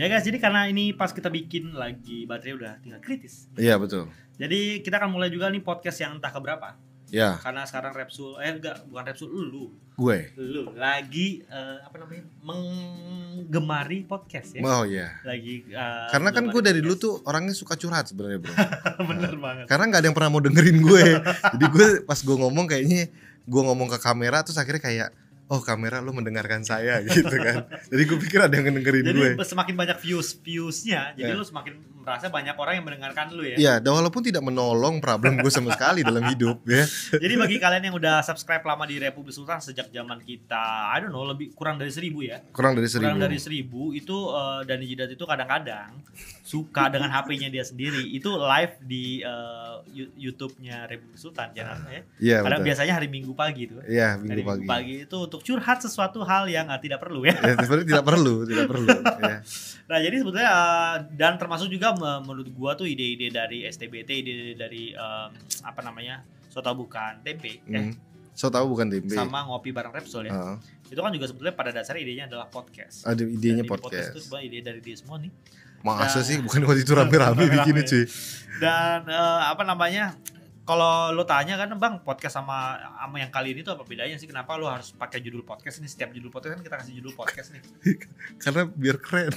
Ya guys, jadi karena ini pas kita bikin lagi baterai udah tinggal kritis. Iya betul. Jadi kita akan mulai juga nih podcast yang entah keberapa. Ya, Karena sekarang Repsul eh enggak, bukan Repsul lu. gue. Lu lagi eh, apa namanya? menggemari podcast ya. Oh iya. Lagi eh, Karena kan gue dari dulu podcast. tuh orangnya suka curhat sebenarnya bro. bener banget. Karena nggak ada yang pernah mau dengerin gue. Jadi gue pas gue ngomong kayaknya gue ngomong ke kamera terus akhirnya kayak oh kamera lu mendengarkan saya gitu kan. Jadi gue pikir ada yang dengerin Jadi gue. semakin banyak views viewsnya, jadi Ya. lu semakin merasa banyak orang yang mendengarkan lu ya. Iya, dan walaupun tidak menolong problem gue sama sekali dalam hidup ya. Jadi bagi kalian yang udah subscribe lama di Republik Sultan sejak zaman kita, I don't know, lebih kurang dari seribu ya. Kurang dari seribu. Kurang dari seribu itu eh, Dani Jidat itu kadang-kadang suka dengan HP-nya dia sendiri itu live di Yu- YouTube-nya Republik Sultan channelnya. Iya Kadang betul. biasanya hari Minggu pagi tuh. Iya Hari minggu pagi. itu untuk curhat sesuatu hal yang eh, tidak perlu ya. Ya, sebenarnya tidak perlu, tidak perlu. ya. Nah jadi sebetulnya eh, dan termasuk juga menurut gua tuh ide-ide dari STBT, ide-ide dari em, apa namanya Sota bukan tempe, eh, Hmm. So tahu bukan tempe. sama ngopi bareng Repsol ya. Ah, Itu kan juga sebetulnya pada dasarnya idenya adalah podcast. ada idenya Dan ide podcast. itu sebenarnya ide dari dia semua nih. Masa sih bukan waktu itu rame-rame Rame-rame. bikinnya cuy. Dan eh, apa namanya? Kalau lo tanya kan bang podcast sama sama yang kali ini tuh apa bedanya sih? Kenapa lo harus pakai judul podcast ini? Setiap judul podcast kan kita kasih judul podcast nih. Karena biar keren.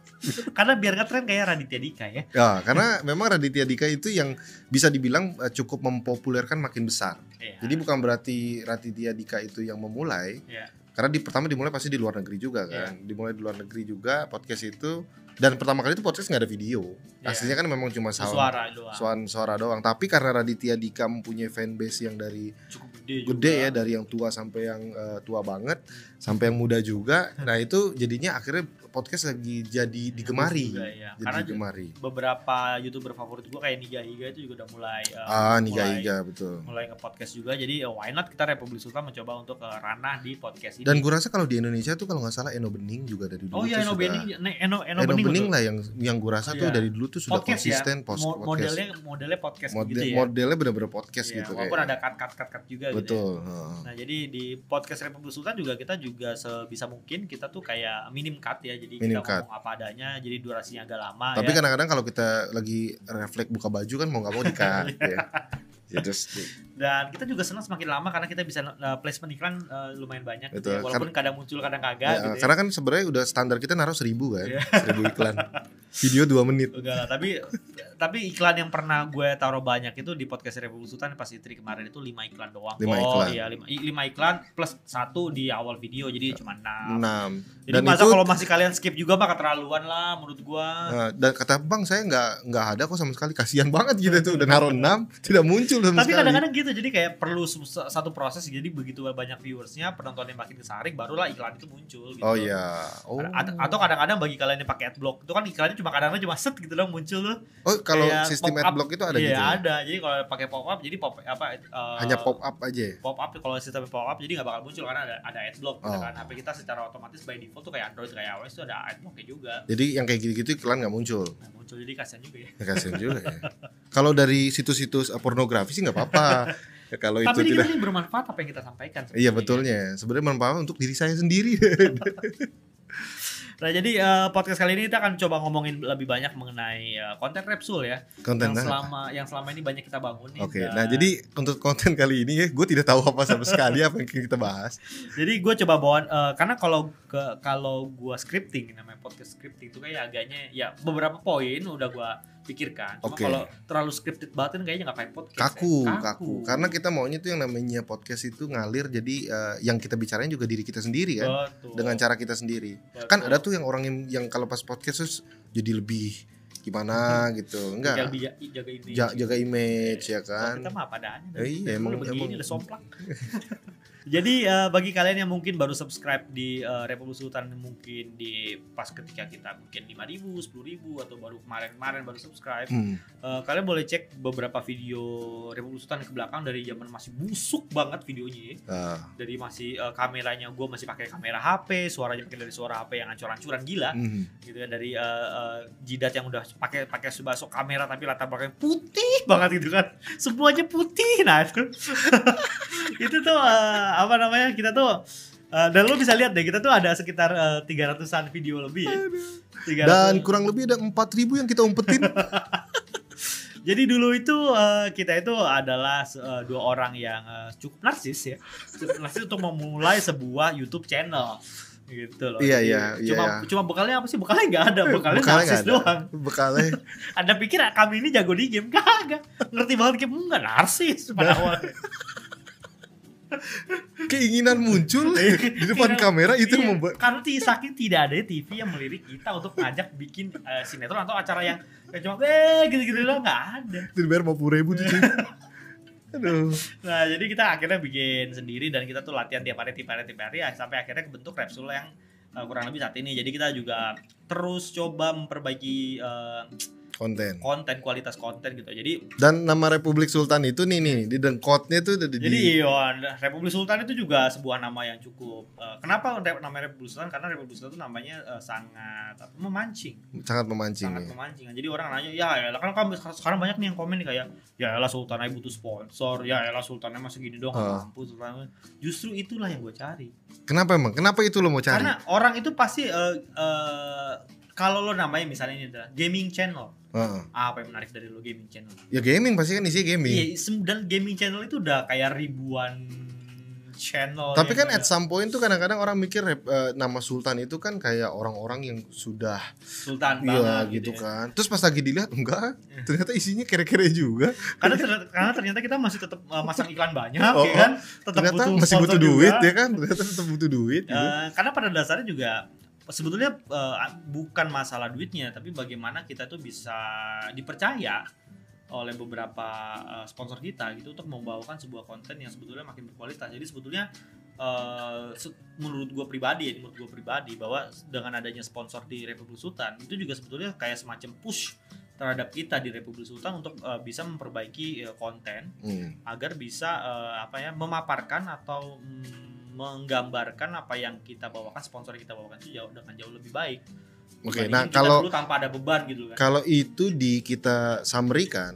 Karena biar ngetren kayak Raditya Dika ya. ya, karena memang Raditya Dika itu yang bisa dibilang eh, cukup mempopulerkan makin besar. Iya. Jadi bukan berarti Raditya Dika itu yang memulai, Iya. Karena di pertama dimulai pasti di luar negeri juga Iya. kan. Dimulai di luar negeri juga podcast itu dan pertama kali itu podcast nggak ada video. Iya. Aslinya kan memang cuma sound, suara doang. suara, suara doang. Tapi karena Raditya Dika mempunyai fanbase yang dari Cukup gede juga. gede ya dari yang tua sampai yang eh, tua banget sampai yang muda juga. Nah, itu jadinya akhirnya podcast lagi jadi digemari. Juga, ya. Jadi Karena digemari. beberapa youtuber favorit gue kayak Niga Higa itu juga udah mulai eh, Ah, Niga mulai, Iga betul. mulai nge podcast juga jadi eh, why not kita Republik Sultan mencoba untuk ke ranah di podcast ini Dan gue rasa kalau di Indonesia tuh kalau nggak salah Eno Bening juga dari dulu oh iya Eno Bening Eno Eno, Eno Bening, Bening betul. lah yang yang gue rasa tuh Iya. dari dulu tuh sudah podcast ya konsisten post Mo- podcast. modelnya modelnya podcast Model, gitu ya Modelnya bener-bener podcast Iya, gitu walaupun kayak. ada cut cut cut cut juga gitu ya. Betul. Nah jadi di podcast Republik Sultan juga kita juga sebisa mungkin kita tuh kayak minim cut ya jadi Minim kita cut. ngomong apa adanya jadi durasinya agak lama Tapi ya. kadang-kadang kalau kita lagi refleks buka baju kan mau nggak mau dikat ya. Ya, dan kita juga senang semakin lama karena kita bisa uh, placement iklan uh, lumayan banyak gitu ya. walaupun kadang muncul kadang kagak ya, gitu ya. karena kan sebenarnya udah standar kita naruh seribu kan, Iya. seribu iklan. Video dua menit. Enggak lah, tapi tapi iklan yang pernah gue taruh banyak itu di podcast Republik Sultan pas Itri kemarin itu 5 iklan doang. Lima oh iklan. iya 5 iklan plus satu di awal video jadi cuma 6. Enam. Jadi Dan masa itu kalau masih kalian skip juga mah keterlaluan lah menurut gua. Nah, dan kata bang saya nggak nggak ada kok sama sekali kasihan banget gitu tuh udah naruh enam tidak muncul sama Tapi sekali. kadang-kadang gitu jadi kayak perlu satu proses jadi begitu banyak viewersnya penontonnya makin kesaring barulah iklan itu muncul gitu. Oh iya. Oh. Ad- Atau kadang-kadang bagi kalian yang pakai adblock itu kan iklannya cuma kadang-kadang cuma set gitu dong muncul. Oh kalau Kayak sistem adblock itu ada iya, gitu. ya? ada. Jadi kalau pakai pop up jadi pop apa eh, Hanya pop up aja. pop up kalau sistem pop up jadi nggak bakal muncul karena ada ada adblock gitu Oh. kan HP kita secara otomatis by default tuh kayak Android kayak iOS tuh ada adblocknya juga Jadi yang kayak gitu-gitu iklan nggak muncul. nah, muncul jadi kasihan juga ya Ya, kasihan juga ya. Kalau dari situs-situs eh, pornografi sih nggak apa-apa. Ya, kalau itu tapi ini tidak kan ini bermanfaat apa yang kita sampaikan Iya betulnya. Sebenarnya bermanfaat untuk diri saya sendiri. Nah jadi eh, podcast kali ini kita akan coba ngomongin lebih banyak mengenai eh, konten Repsul ya Konten yang apa? selama yang selama ini banyak kita bangun. Oke, Dan- nah jadi untuk konten kali ini ya, gue tidak tahu apa sama sekali apa yang kita bahas. jadi gue coba bawa eh, karena kalau ke kalau gue scripting namanya podcast scripting itu kayak agaknya ya beberapa poin udah gue pikirkan. Cuma Oke. kalau terlalu scripted banget kan kayaknya nggak kayak podcast. Kaku, ya. kaku, Karena kita maunya tuh yang namanya podcast itu ngalir, jadi eh, yang kita bicarain juga diri kita sendiri kan, Betul. dengan cara kita sendiri. Betul. Kan ada tuh yang orang yang, yang kalau pas podcast terus jadi lebih gimana gitu, jaga, enggak? jaga image. Ja- jaga image ya Kalau kan. Kita mah apa adanya. Eh, iya, emang- begini emang. udah somplak. Jadi eh, bagi kalian yang mungkin baru subscribe di eh, Republik Sultan mungkin di pas ketika kita mungkin 5000, 10000 atau baru kemarin-kemarin baru subscribe, Hmm, eh, kalian boleh cek beberapa video Republik Sultan ke belakang dari zaman masih busuk banget videonya. ya. ah, Dari masih eh, kameranya gue masih pakai kamera HP, suaranya pakai dari suara HP yang ancur-ancuran gila hmm. gitu ya dari eh, eh, jidat yang udah pakai pakai sebasok kamera tapi latar belakangnya putih banget gitu kan semuanya putih nah itu itu tuh eh, apa namanya kita tuh Eh, dan lo bisa lihat deh kita tuh ada sekitar eh, tiga ratusan video lebih ya. 300. Dan kurang lebih ada 4000 yang kita umpetin. Jadi dulu itu eh, kita itu adalah eh, dua orang yang eh, cukup narsis ya. Cukup narsis untuk memulai sebuah YouTube channel gitu loh. Iya, iya, iya, Cuma iya. cuma bekalnya apa sih? Bekalnya nggak ada, bekalnya, Bekalnya narsis ada. doang. Bekalnya Anda pikir kami ini jago di game? Kagak. Ngerti banget game enggak narsis pada awalnya. Keinginan muncul di depan Iya, kamera itu iya. membuat karena saking tidak ada TV yang melirik kita untuk ngajak bikin eh, sinetron atau acara yang kayak cuma eh gitu-gitu doang nggak ada. dibayar 50 ribu tuh. Aduh. Nah, jadi kita akhirnya bikin sendiri dan kita tuh latihan tiap hari, tiap hari, tiap hari ya, sampai akhirnya kebentuk Repsol yang uh, kurang lebih saat ini. Jadi kita juga terus coba memperbaiki uh, Konten. konten, kualitas konten gitu. Jadi Dan nama Republik Sultan itu nih nih di dengkotnya tuh di, jadi iya, Republik Sultan itu juga sebuah nama yang cukup uh, kenapa namanya Republik Sultan? Karena Republik Sultan itu namanya uh, sangat apa, memancing, sangat memancing sangat ya. memancing. Jadi orang nanya, "Ya, ya kan kan sekarang banyak nih yang komen nih kayak, ya elah Sultan aja butuh sponsor, ya elah Sultannya masih gini doang, Ah. mampu Sultan." Justru itulah yang gue cari. Kenapa emang? Kenapa itu lo mau cari? Karena orang itu pasti eh, eh, kalau lo namanya misalnya ini adalah gaming channel, Heeh. apa yang menarik dari lo gaming channel? Ya gaming pasti kan isinya gaming. Iya, dan gaming channel itu udah kayak ribuan channel. Tapi yang kan at some point tuh kadang-kadang orang mikir eh, nama Sultan itu kan kayak orang-orang yang sudah Sultan iya banget gitu ya. kan. Terus pas lagi dilihat enggak, Iya. ternyata isinya kere-kere juga. Karena ternyata, karena ternyata kita masih tetap eh, masang iklan banyak, Oh, ya kan? Tetap Ternyata butuh masih butuh juga. duit ya kan? Ternyata tetap butuh duit gitu. Eh, karena pada dasarnya juga sebetulnya eh, bukan masalah duitnya, tapi bagaimana kita tuh bisa dipercaya oleh beberapa eh, sponsor kita gitu untuk membawakan sebuah konten yang sebetulnya makin berkualitas. Jadi sebetulnya se- menurut gue pribadi ya, menurut gue pribadi bahwa dengan adanya sponsor di Republik Sultan itu juga sebetulnya kayak semacam push terhadap kita di Republik Sultan untuk eh, bisa memperbaiki eh, konten Hmm. agar bisa eh, apa ya memaparkan atau mm, menggambarkan apa yang kita bawakan sponsor yang kita bawakan itu jauh dengan jauh lebih baik. Oke, Dibandingin nah kalau dulu tanpa ada beban gitu kan. kalau itu di kita summary kan,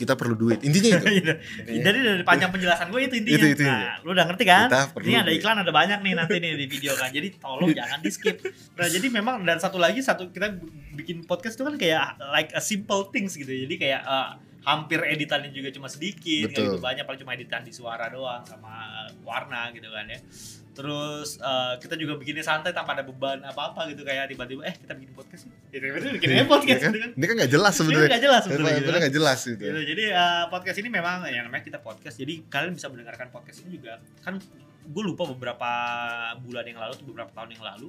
kita perlu duit. Intinya itu. Jadi dari panjang penjelasan gue itu intinya. Itu, itu, nah, lu udah ngerti kan? Kita perlu Ini ada duit. iklan ada banyak nih nanti nih di video kan. Jadi tolong jangan di skip. Nah, jadi memang dan satu lagi satu kita bikin podcast itu kan kayak like a simple things gitu. Jadi kayak eh, hampir editannya juga cuma sedikit, Betul. gitu banyak paling cuma editan di suara doang sama warna gitu kan ya. Terus eh, kita juga bikinnya santai tanpa ada beban apa-apa gitu kayak tiba-tiba eh kita bikin podcast. Ya, tiba-tiba bikin Iya, podcast iya kan? gitu kan. Ini kan nggak jelas Ini sebenarnya. nggak jelas sebetulnya. gitu Sebenarnya kan. nggak jelas gitu. Gitu, jadi eh, podcast ini memang yang namanya kita podcast. Jadi kalian bisa mendengarkan podcast ini juga. Kan gue lupa beberapa bulan yang lalu atau beberapa tahun yang lalu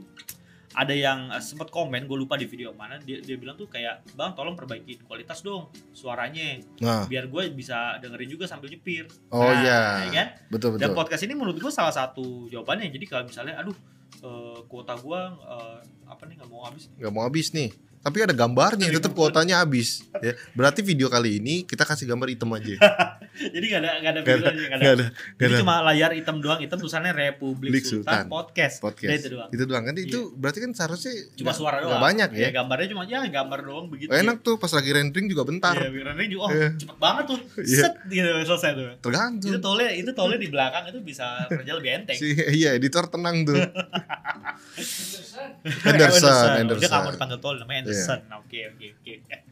ada yang eh, sempat komen gue lupa di video mana dia dia bilang tuh kayak bang tolong perbaiki kualitas dong suaranya Nah, biar gue bisa dengerin juga sambil nyepir oh Nah, iya. ya kan Betul dan betul. podcast ini menurut gue salah satu jawabannya jadi kalau misalnya aduh eh, kuota gue eh, apa nih nggak mau habis nggak mau habis nih. Tapi ada gambarnya, tetap kuotanya habis. Ya, berarti video kali ini kita kasih gambar hitam aja. jadi nggak ada nggak ada videonya, nggak ada. nggak ada, Jadi ada. cuma layar hitam doang, hitam tulisannya Republik Sultan, Sultan. Podcast. Podcast. itu doang. Itu doang kan itu berarti kan seharusnya Cuma nggak- suara nggak doang. banyak ya. gambarnya cuma ya gambar doang begitu. Enak tuh pas lagi rendering juga bentar. Iya, rendering juga oh Iya. cepet banget tuh. Iya. Set gitu selesai tuh. Itu Tergantung. tole itu tole di belakang itu bisa kerja lebih enteng. Si iya editor tenang tuh. Anderson. Anderson, Dia nggak mau Anderson. dipanggil tol namanya Anderson. Oke oke oke.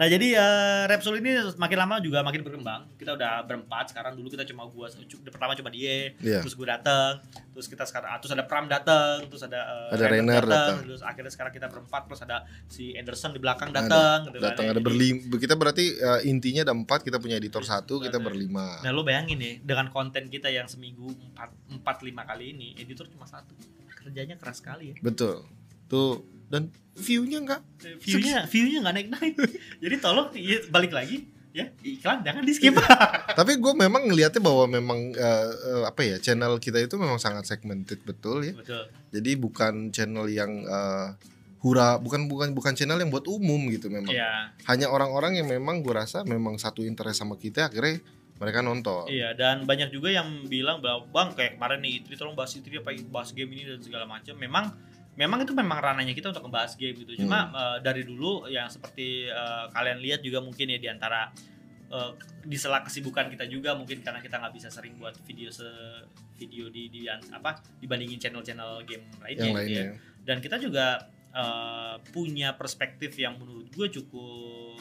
Nah jadi eh, Repsol ini makin lama juga makin berkembang. Kita udah berempat sekarang dulu kita cuma gua pertama cuma dia, Iya. terus gua datang, terus kita sekarang ah, terus ada Pram datang, terus ada eh, Ada Rainer datang. terus akhirnya sekarang kita berempat terus ada si Anderson di belakang datang gitu kan. Datang ya. ada Jadi- berlima. Kita berarti eh, intinya ada empat, kita punya editor satu, kita Ada. berlima. Nah lo bayangin nih dengan konten kita yang seminggu 4 4 5 kali ini editor cuma satu. Kerjanya keras sekali ya. Betul. Tuh dan view-nya enggak View-nya view-nya nggak naik-naik. Jadi tolong ya, balik lagi ya iklan jangan di skip. Tapi gue memang ngelihatnya bahwa memang eh, apa ya channel kita itu memang sangat segmented betul ya. Betul. Jadi bukan channel yang eh, hura, bukan bukan bukan channel yang buat umum gitu memang. Iya, Hanya orang-orang yang memang gue rasa memang satu interest sama kita akhirnya mereka nonton. iya dan banyak juga yang bilang bahwa bang kayak kemarin nih Itri tolong bahas Itri apa bahas game ini dan segala macam. Memang memang itu memang ranahnya kita untuk ngebahas game gitu. Cuma eh, dari dulu yang seperti eh, kalian lihat juga mungkin ya di antara eh, di sela kesibukan kita juga mungkin karena kita nggak bisa sering buat video se video di, di apa dibandingin channel-channel game lainnya, yang gitu lainnya. ya. Dan kita juga eh, punya perspektif yang menurut gue cukup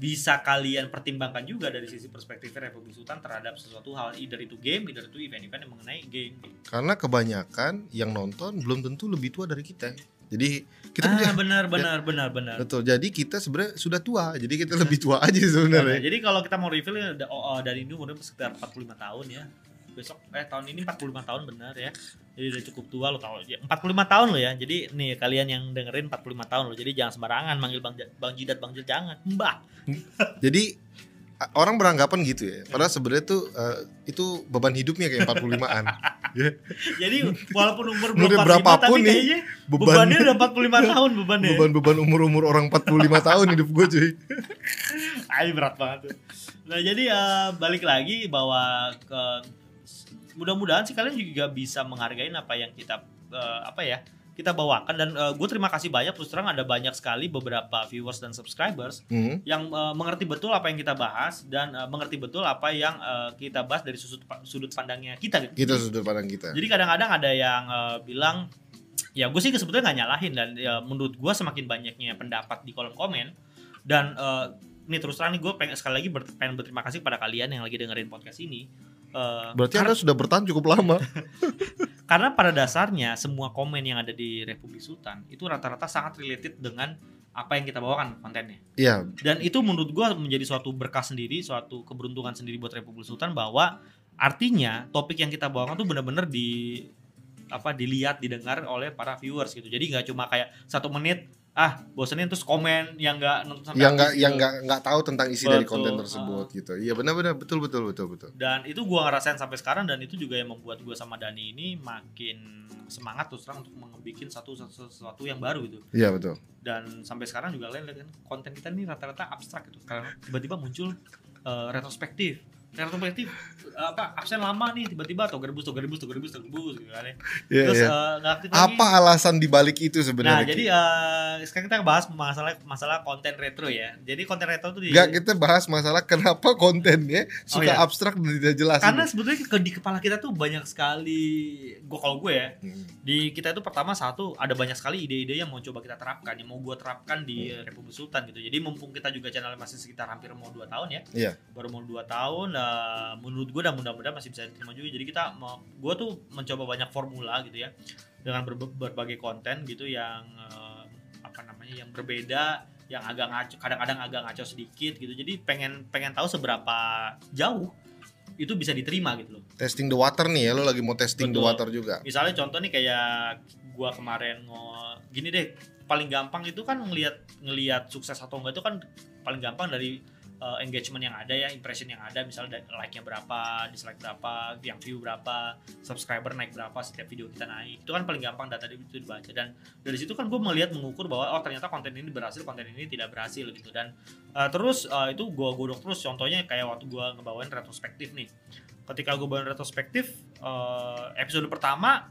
bisa kalian pertimbangkan juga dari sisi perspektif Republik Sultan terhadap sesuatu hal either itu game, either itu event-event yang mengenai game. Karena kebanyakan yang nonton belum tentu lebih tua dari kita. Jadi kita ah, punya benar benar benar benar. betul. Jadi kita sebenarnya sudah tua. Jadi kita lebih tua aja Nah, sebenarnya. jadi kalau kita mau reveal ya, oh, oh, dari ini umurnya sekitar 45 tahun ya. Besok eh tahun ini 45 tahun benar ya. Jadi udah cukup tua lo tahu ya. 45 tahun lo ya. Jadi nih kalian yang dengerin 45 tahun lo. Jadi jangan sembarangan manggil Bang Bang Jidat Bang Jil jangan. Mbah. Jadi orang beranggapan gitu ya. Padahal sebenarnya tuh eh, itu beban hidupnya kayak 45-an. ya. Jadi walaupun umur belum 45 berapapun tapi nih, kayaknya Beban bebannya udah 45 tahun bebannya. beban-beban umur-umur orang 45 tahun hidup gue cuy. Ayo berat banget tuh. Nah jadi eh, balik lagi bahwa ke mudah-mudahan sih kalian juga bisa menghargai apa yang kita eh, apa ya kita bawakan dan gue terima kasih banyak terus terang ada banyak sekali beberapa viewers dan subscribers Hmm. yang eh, mengerti betul apa yang kita bahas dan eh, mengerti betul apa yang eh, kita bahas dari sudut sudut pandangnya kita gitu. Kita sudut pandang kita. Jadi kadang-kadang ada yang eh, bilang ya gue sih sebetulnya nggak nyalahin dan ya, menurut gue semakin banyaknya pendapat di kolom komen dan eh, ini terus terang nih gue pengen sekali lagi ber- pengen berterima kasih pada kalian yang lagi dengerin podcast ini. Eh, Berarti karena, Anda sudah bertahan cukup lama. karena pada dasarnya semua komen yang ada di Republik Sultan itu rata-rata sangat related dengan apa yang kita bawakan kontennya. Iya, Dan itu menurut gua menjadi suatu berkah sendiri, suatu keberuntungan sendiri buat Republik Sultan bahwa artinya topik yang kita bawakan tuh benar-benar di apa dilihat, didengar oleh para viewers gitu. Jadi nggak cuma kayak satu menit ah bosenin terus komen yang nggak nonton sampai yang nggak yang gitu. nggak nggak tahu tentang isi dari Betul, konten tersebut gitu. Iya benar-benar betul betul betul betul. dan itu gua ngerasain sampai sekarang dan itu juga yang membuat gua sama Dani ini makin semangat terus terang untuk membuat satu satu sesuatu yang baru gitu Iya betul. dan sampai sekarang juga kan konten kita ini rata-rata abstrak gitu karena tiba-tiba muncul eh, retrospektif retrospektif apa absen lama nih tiba-tiba toga rebus toga rebus toga rebus toga rebus gitu kan ya. Iya terus iya. eh, nggak aktif lagi Apa alasan dibalik itu nah sebenarnya? jadi eh, sekarang kita bahas masalah masalah konten retro ya jadi konten retro tuh di Enggak kita bahas masalah kenapa kontennya suka iya. abstrak dan tidak jelas. karena gitu. sebetulnya ke, di kepala kita tuh banyak sekali gua kalau gue ya Hmm. di kita itu pertama satu ada banyak sekali ide-ide yang mau coba kita terapkan yang mau gue terapkan di Hmm. Republik Sultan gitu jadi mumpung kita juga channel masih sekitar hampir mau dua tahun ya Iya. baru mau dua tahun eh, menurut gue dan mudah-mudahan masih bisa diterima juga jadi kita mau gue tuh mencoba banyak formula gitu ya dengan berbe- berbagai konten gitu yang eh, apa namanya yang berbeda yang agak ngaco kadang-kadang agak ngaco sedikit gitu jadi pengen pengen tahu seberapa jauh itu bisa diterima gitu loh Testing the water nih ya, lo lagi mau testing the Betul. water juga. misalnya contoh nih kayak gua kemarin ngo gini deh paling gampang itu kan ngelihat ngelihat sukses atau enggak itu kan paling gampang dari uh, engagement yang ada ya impression yang ada misalnya like-nya berapa dislike berapa yang view berapa subscriber naik berapa setiap video kita naik. Itu kan paling gampang data itu dibaca. Dan dari situ kan gue melihat mengukur bahwa oh ternyata konten ini berhasil konten ini tidak berhasil gitu. Dan uh, terus uh, itu gue godok terus. Contohnya kayak waktu gue ngebawain retrospektif nih. Ketika gue bawain retrospektif uh, episode pertama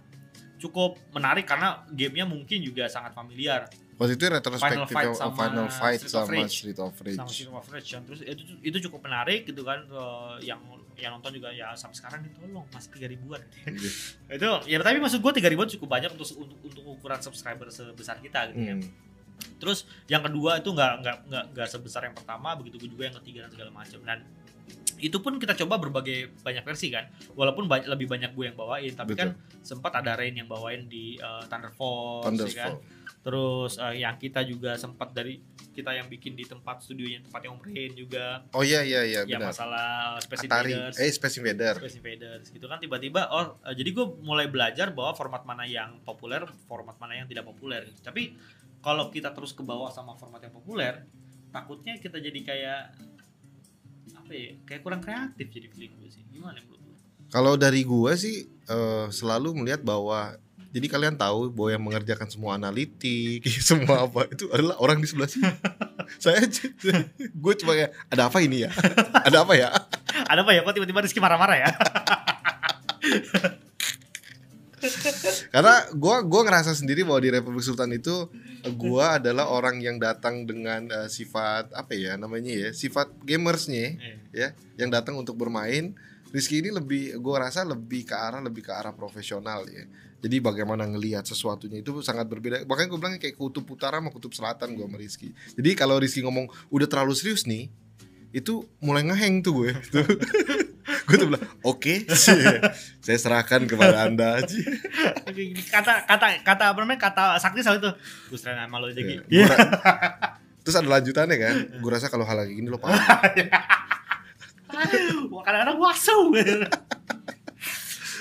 cukup menarik karena gamenya mungkin juga sangat familiar Waktu itu retrospektif Fight yang sama Final Fight Street of sama Rage. Street of Rage. sama Street of Rage kan. terus itu itu cukup menarik gitu kan eh, yang yang nonton juga ya sampai sekarang nih tolong masih tiga ribuan Iya. itu ya tapi maksud gue tiga ribuan cukup banyak untuk untuk, untuk ukuran subscriber sebesar kita gitu ya Hmm. terus yang kedua itu nggak nggak nggak sebesar yang pertama begitu juga yang ketiga dan segala macam dan itu pun kita coba berbagai banyak versi kan walaupun ba- lebih banyak gue yang bawain tapi Betul. kan sempat ada Rain yang bawain di eh, Thunder Force, Thunder ya kan? Terus eh, yang kita juga sempat dari kita yang bikin di tempat studionya tempatnya Om Rain juga Oh iya iya iya yang benar. masalah Space Atari, Invaders eh Space Invader. Space Invaders gitu kan tiba-tiba oh eh, jadi gue mulai belajar bahwa format mana yang populer format mana yang tidak populer tapi kalau kita terus ke bawah sama format yang populer takutnya kita jadi kayak apa ya kayak kurang kreatif jadi feeling gue sih gimana menurut lu? Kalau dari gua sih eh, selalu melihat bahwa jadi kalian tahu bahwa yang mengerjakan semua analitik, semua apa itu adalah orang di sebelah sini. Saya gue cuma ya ada apa ini ya? ada apa ya? ada apa ya kok tiba-tiba Rizky marah-marah ya Karena gua gua ngerasa sendiri bahwa di Republik Sultan itu gua adalah orang yang datang dengan eh, sifat apa ya namanya ya? Sifat gamersnya Eh, ya, yang datang untuk bermain Rizky ini lebih gue rasa lebih ke arah lebih ke arah profesional ya. Jadi bagaimana ngelihat sesuatunya itu sangat berbeda. Makanya gue bilang kayak kutub utara sama kutub selatan gue sama Rizky. Jadi kalau Rizky ngomong udah terlalu serius nih, itu mulai ngeheng tuh gue. gue tuh bilang oke, saya serahkan kepada anda. kata kata kata apa namanya kata sakti soal itu gue serahin sama lo aja gitu Gua ra- Terus ada lanjutannya kan. Gue rasa kalau hal kayak gini lo paham. Kadang-kadang wasu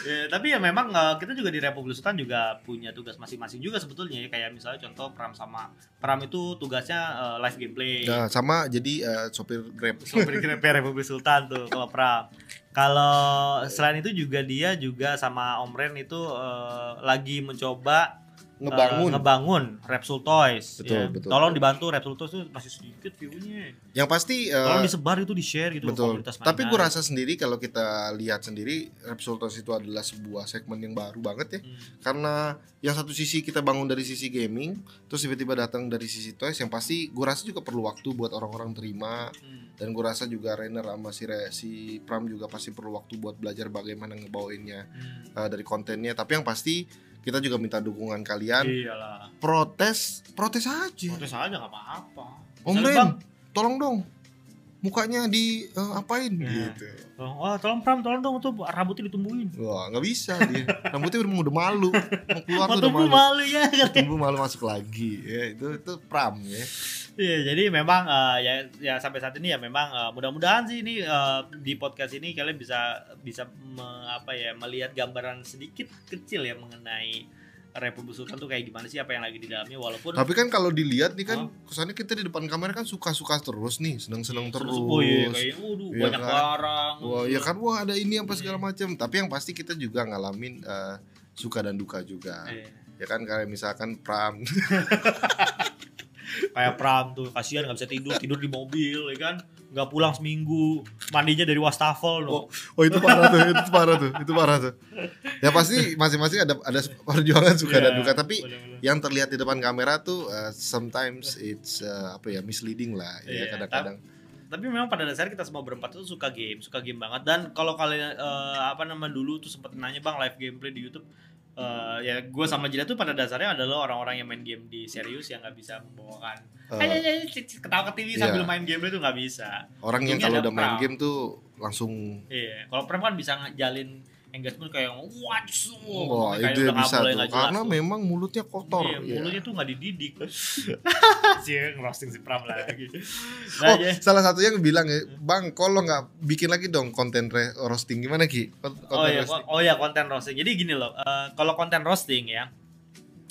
Ya, tapi ya memang eh, kita juga di Republik Sultan juga punya tugas masing-masing juga sebetulnya ya kayak misalnya contoh Pram sama Pram itu tugasnya eh, live gameplay. Nah, sama jadi eh, sopir Grab. Sopir Grab Republik Sultan tuh kalau Pram. Kalau selain itu juga dia juga sama Om Ren itu eh, lagi mencoba Ngebangun. eh, ngebangun Repsul Toys. Betul, ya. betul. Tolong dibantu Repsul Toys itu masih sedikit view-nya. Yang pasti eh, Tolong disebar itu di share gitu Betul. komunitas Tapi gue rasa sendiri kalau kita lihat sendiri Repsultos itu adalah sebuah segmen yang baru banget ya. Hmm. Karena yang satu sisi kita bangun dari sisi gaming, terus tiba-tiba datang dari sisi toys yang pasti gue rasa juga perlu waktu buat orang-orang terima Hmm. dan gue rasa juga Rainer sama si, Re- si Pram juga pasti perlu waktu buat belajar bagaimana ngebawainnya Hmm. eh, dari kontennya. Tapi yang pasti kita juga minta dukungan kalian. Iyalah. Protes, protes aja. Protes aja nggak apa-apa. Om Ren, tolong dong mukanya di eh, apain Nah. gitu. tolong, wah tolong Pram, tolong dong tuh rambutnya ditumbuhin. Wah nggak bisa dia. Rambutnya udah, udah malu. Mau keluar Mau tuh udah malu. malu ya. Tumbuh malu masuk lagi. Ya itu itu pram ya. Iya, jadi memang eh, ya ya sampai saat ini ya memang eh, mudah-mudahan sih ini eh, di podcast ini kalian bisa bisa me- apa ya melihat gambaran sedikit kecil ya mengenai Republik Sultan tuh kayak gimana sih apa yang lagi di dalamnya walaupun Tapi kan kalau dilihat nih kan Oh. kesannya kita di depan kamera kan suka-suka terus nih, seneng-seneng terus. Oh iya, kayak waduh Iya banyak kan? barang. Wah, ya kan wah ada ini apa segala macam. Tapi yang pasti kita juga ngalamin eh, suka dan duka juga. Iya. Ya kan kayak misalkan pram. Kayak Pram tuh kasihan nggak bisa tidur tidur di mobil ya kan nggak pulang seminggu mandinya dari wastafel loh. Oh itu parah tuh, itu parah tuh, itu parah tuh. Ya pasti masing-masing ada ada perjuangan suka dan Iya, duka. Tapi bener-bener. yang terlihat di depan kamera tuh uh, sometimes it's uh, apa ya misleading lah ya Iya, kadang-kadang. tapi memang pada dasarnya kita semua berempat itu suka game, suka game banget. Dan kalau kalian eh, apa nama dulu tuh sempat nanya bang live gameplay di YouTube, eh, ya gue sama Jida tuh pada dasarnya adalah orang-orang yang main game di serius yang nggak bisa membawakan, Uh, ketawa ke TV sambil iya. main gameplay tuh nggak bisa. orang yang kalau udah main Pram. game tuh langsung Iya, kalau Prem kan bisa ngejalin engagement kayak wah kayak itu udah nggak bisa tuh karena tuh. memang mulutnya kotor. Iya, ya. mulutnya tuh nggak dididik. sih ngerosting si Pram lagi. Oh, Nah, ya. salah satunya yang bilang ya, Bang, kalau nggak bikin lagi dong konten re- roasting gimana Ki? Konten Oh iya, roasting. oh iya konten roasting. Jadi gini loh, eh, kalau konten roasting ya,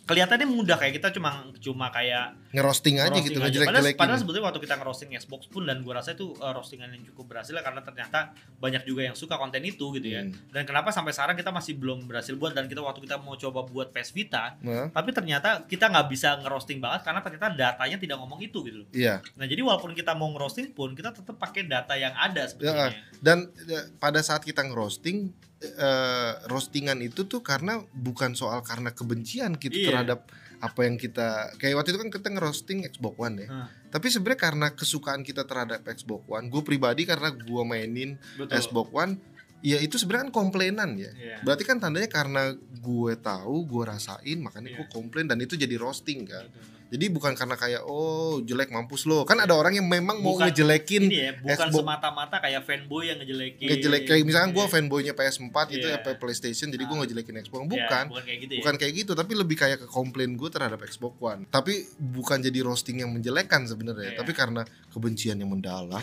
kelihatannya mudah kayak kita cuma cuma kayak ngerosting aja gitu, aja. Padahal, ngejelek-jelekin. padahal sebetulnya waktu kita ngerosting Xbox pun dan gua rasa itu eh, roastingan yang cukup berhasil lah, karena ternyata banyak juga yang suka konten itu gitu ya. Hmm. Dan kenapa sampai sekarang kita masih belum berhasil buat dan kita waktu kita mau coba buat PS Vita, Nah, tapi ternyata kita nggak bisa ngerosting banget karena ternyata datanya tidak ngomong itu gitu loh. iya. Nah jadi walaupun kita mau ngerosting pun kita tetap pakai data yang ada sebetulnya. Dan eh, pada saat kita ngerosting eh, roastingan itu tuh karena bukan soal karena kebencian kita Iya. terhadap apa yang kita kayak waktu itu kan kita ngerosting Xbox One ya. Hmm. Tapi sebenarnya karena kesukaan kita terhadap Xbox One, gue pribadi karena gue mainin Betul. Xbox One, ya itu sebenarnya kan komplainan ya. Iya. Berarti kan tandanya karena gue tahu, gue rasain, makanya gue Iya. komplain dan itu jadi roasting kan. Betul. Jadi bukan karena kayak oh jelek mampus lo. Kan ada orang yang memang mau Bukan ngejelekin Ini ya, bukan Xbox- semata-mata kayak fanboy yang ngejelekin. ngejelek kayak misalkan gue Iya. fanboynya PS4 itu Iya. ya PlayStation jadi gue Ah. ngejelekin Xbox Ya, bukan bukan kayak gitu ya. bukan kayak gitu tapi lebih kayak ke komplain gue terhadap Xbox One tapi bukan jadi roasting yang menjelekkan sebenarnya Iya. tapi karena kebencian yang mendalam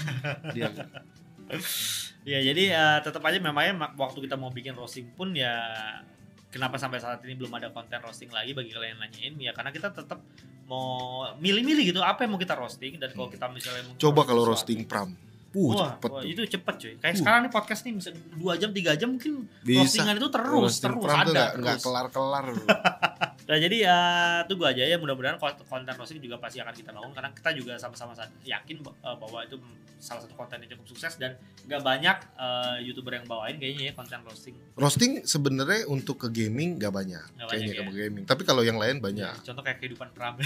dia Ya jadi eh, tetap aja memangnya waktu kita mau bikin roasting pun ya kenapa sampai saat ini belum ada konten roasting lagi bagi kalian yang nanyain ya karena kita tetap mau milih-milih gitu apa yang mau kita roasting dan kalau kita misalnya coba kalau sesuatu- roasting pram uh Wah, cepet wah, tuh itu cepet cuy. Kayak Uh. sekarang nih podcast nih bisa 2 jam 3 jam mungkin bisa roastingan itu terus roasting terus ada nggak nggak terus. kelar kelar Nah jadi ya tunggu aja ya. Mudah-mudahan kont- konten roasting juga pasti akan kita bangun karena kita juga sama-sama yakin eh, bahwa itu salah satu konten yang cukup sukses dan gak banyak eh, youtuber yang bawain kayaknya ya konten roasting. roasting sebenarnya untuk ke gaming nggak banyak Nggak kayaknya banyak, ke gaming. Tapi kalau yang lain banyak. Contoh kayak kehidupan Pram.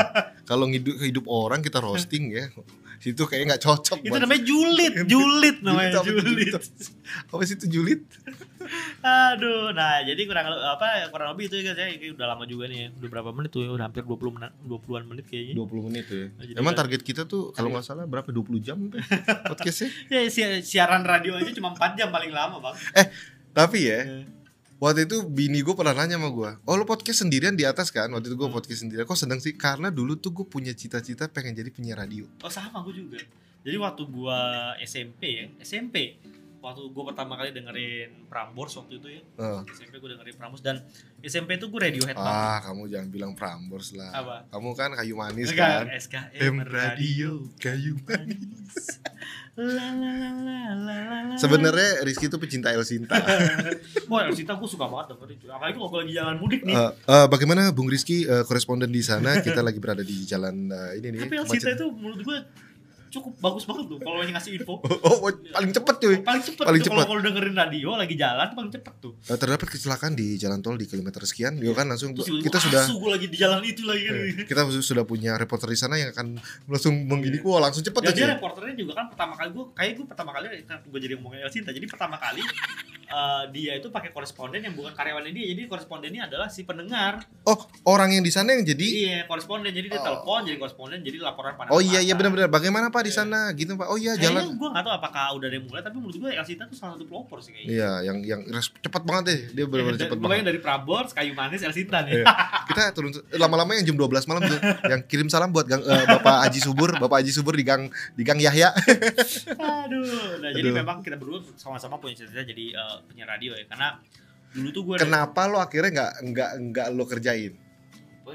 kalau hidup hidup orang kita roasting ya situ kayaknya nggak cocok Itu namanya julid, julid namanya tuh, julid. apa sih itu julid Aduh, nah jadi kurang apa kurang lebih itu ya guys ya. Ini udah lama juga nih ya. Udah berapa menit tuh ya? Udah hampir 20 menit 20-an menit kayaknya. 20 menit tuh ya Nah, emang kan- target kita tuh kalau nggak salah berapa 20 jam podcastnya Ya si- siaran radio aja cuma 4 jam paling lama, Bang. tapi ya Waktu itu bini gue pernah nanya sama gue Oh lu podcast sendirian di atas kan Waktu itu gue Hmm. podcast sendirian Kok sedang sih Karena dulu tuh gue punya cita-cita pengen jadi penyiar radio Oh sama gue juga. Jadi waktu gua SMP ya, SMP. Waktu gua pertama kali dengerin Prambors waktu itu ya. Eh. SMP gua dengerin Prambors dan SMP itu gue Radiohead banget. Ah kamu jangan bilang Prambors lah Apa? Kamu kan kayu manis Enggak, kan SKM M radio kayu manis. Sebenarnya Rizky tuh pecinta El Sinta Wah, El Sinta gue suka banget dengerin itu. Apalagi kalau lagi jalan mudik nih. Eh, eh, Bagaimana Bung Rizky eh, koresponden di sana Kita lagi berada di jalan eh, ini nih Tapi El Sinta itu menurut gue cukup bagus banget tuh kalau yang ngasih info. Oh, oh, paling cepet cuy Paling cepet Paling kalau cepet. kalau dengerin radio lagi jalan paling cepet tuh. Eh, Terdapat kecelakaan di jalan tol di kilometer sekian Yo kan langsung Terus kita sudah gue lagi di jalan itu lagi kan. eh, kita sudah punya reporter di sana yang akan langsung menggini wah langsung cepet dia aja reporternya juga kan pertama kali gue kayak gue pertama kali kan gue jadi ngomongin El Sinta. Jadi pertama kali eh, dia itu pakai koresponden yang bukan karyawannya dia. Jadi korespondennya adalah si pendengar. Oh orang yang di sana yang jadi Iya, koresponden. Jadi dia Oh. telepon jadi koresponden jadi laporan panas. Oh iya iya benar-benar bagaimana Pak di sana gitu Pak Oh iya jalan gue gak tahu apakah udah ada yang mulai tapi menurut gue El Sinta tuh salah satu pelopor sih kayaknya. Iya yang yang cepat banget deh dia benar-benar Iya, cepat Pokoknya banget dari Prambors, Kayu Manis, El Sinta nih. Iya. kita turun lama-lama yang jam 12 malam tuh yang kirim salam buat gang, eh, Bapak Haji Subur Bapak Haji Subur di gang di gang Yahya Aduh. Nah, jadi Aduh. memang kita berdua sama-sama punya cita-cita jadi eh, penyiar radio ya. Karena dulu tuh gue kenapa lo akhirnya nggak nggak nggak lo kerjain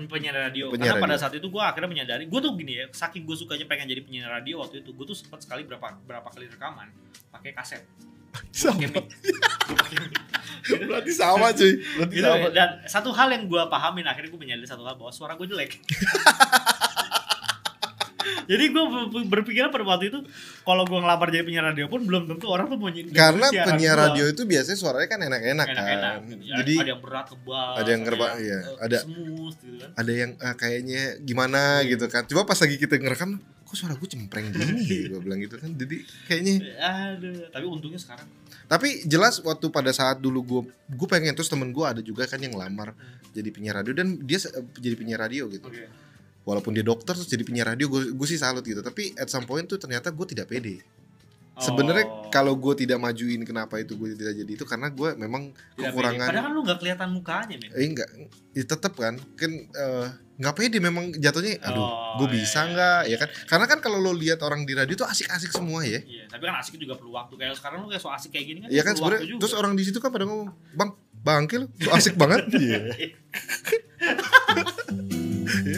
penyiar radio. Penyiar Karena pada radio. saat itu gue akhirnya menyadari, gue tuh gini ya, saking gue sukanya pengen jadi penyiar radio waktu itu, gue tuh sempat sekali berapa berapa kali rekaman pakai kaset. sama berarti sama cuy berarti Gitu, sama dan satu hal yang gue pahamin akhirnya gue menyadari satu hal bahwa suara gue jelek. Jadi gue berpikiran pada waktu itu kalau gue ngelamar jadi penyiar radio pun belum tentu orang tuh mau karena penyiar radio itu biasanya suaranya kan enak-enak kan. enak-enak. Ya, jadi ada yang berat tebal, ada yang ngerba- iya, ada- smooth gitu kan. ada yang eh, kayaknya gimana? Iya. gitu kan. Coba pas lagi kita ngerekam kok suara gue cempreng gini gue bilang gitu kan. Jadi kayaknya Aduh, tapi untungnya sekarang. Tapi jelas waktu pada saat dulu gue gue pengen terus temen gue ada juga kan yang lamar jadi penyiar radio dan dia se- jadi penyiar radio gitu. Oke. Walaupun dia dokter terus jadi penyiar radio gue gue sih salut gitu tapi at some point tuh ternyata gue tidak pede Oh. sebenarnya kalau gue tidak majuin kenapa itu gue tidak jadi itu karena gue memang Tidak kekurangan pede. Padahal kan lu gak kelihatan mukanya, men. eh enggak ya tetap kan kan eh, nggak pede memang jatuhnya aduh Oh, gue iya, bisa iya, nggak iya, ya kan karena kan kalau lo lihat orang di radio tuh asik-asik semua ya Iya, tapi kan asik juga perlu waktu. Kayak sekarang lu kayak so asik kayak gini kan. Iya kan sebenarnya juga. terus orang di situ kan pada ngomong bang bangkil so asik banget Iya.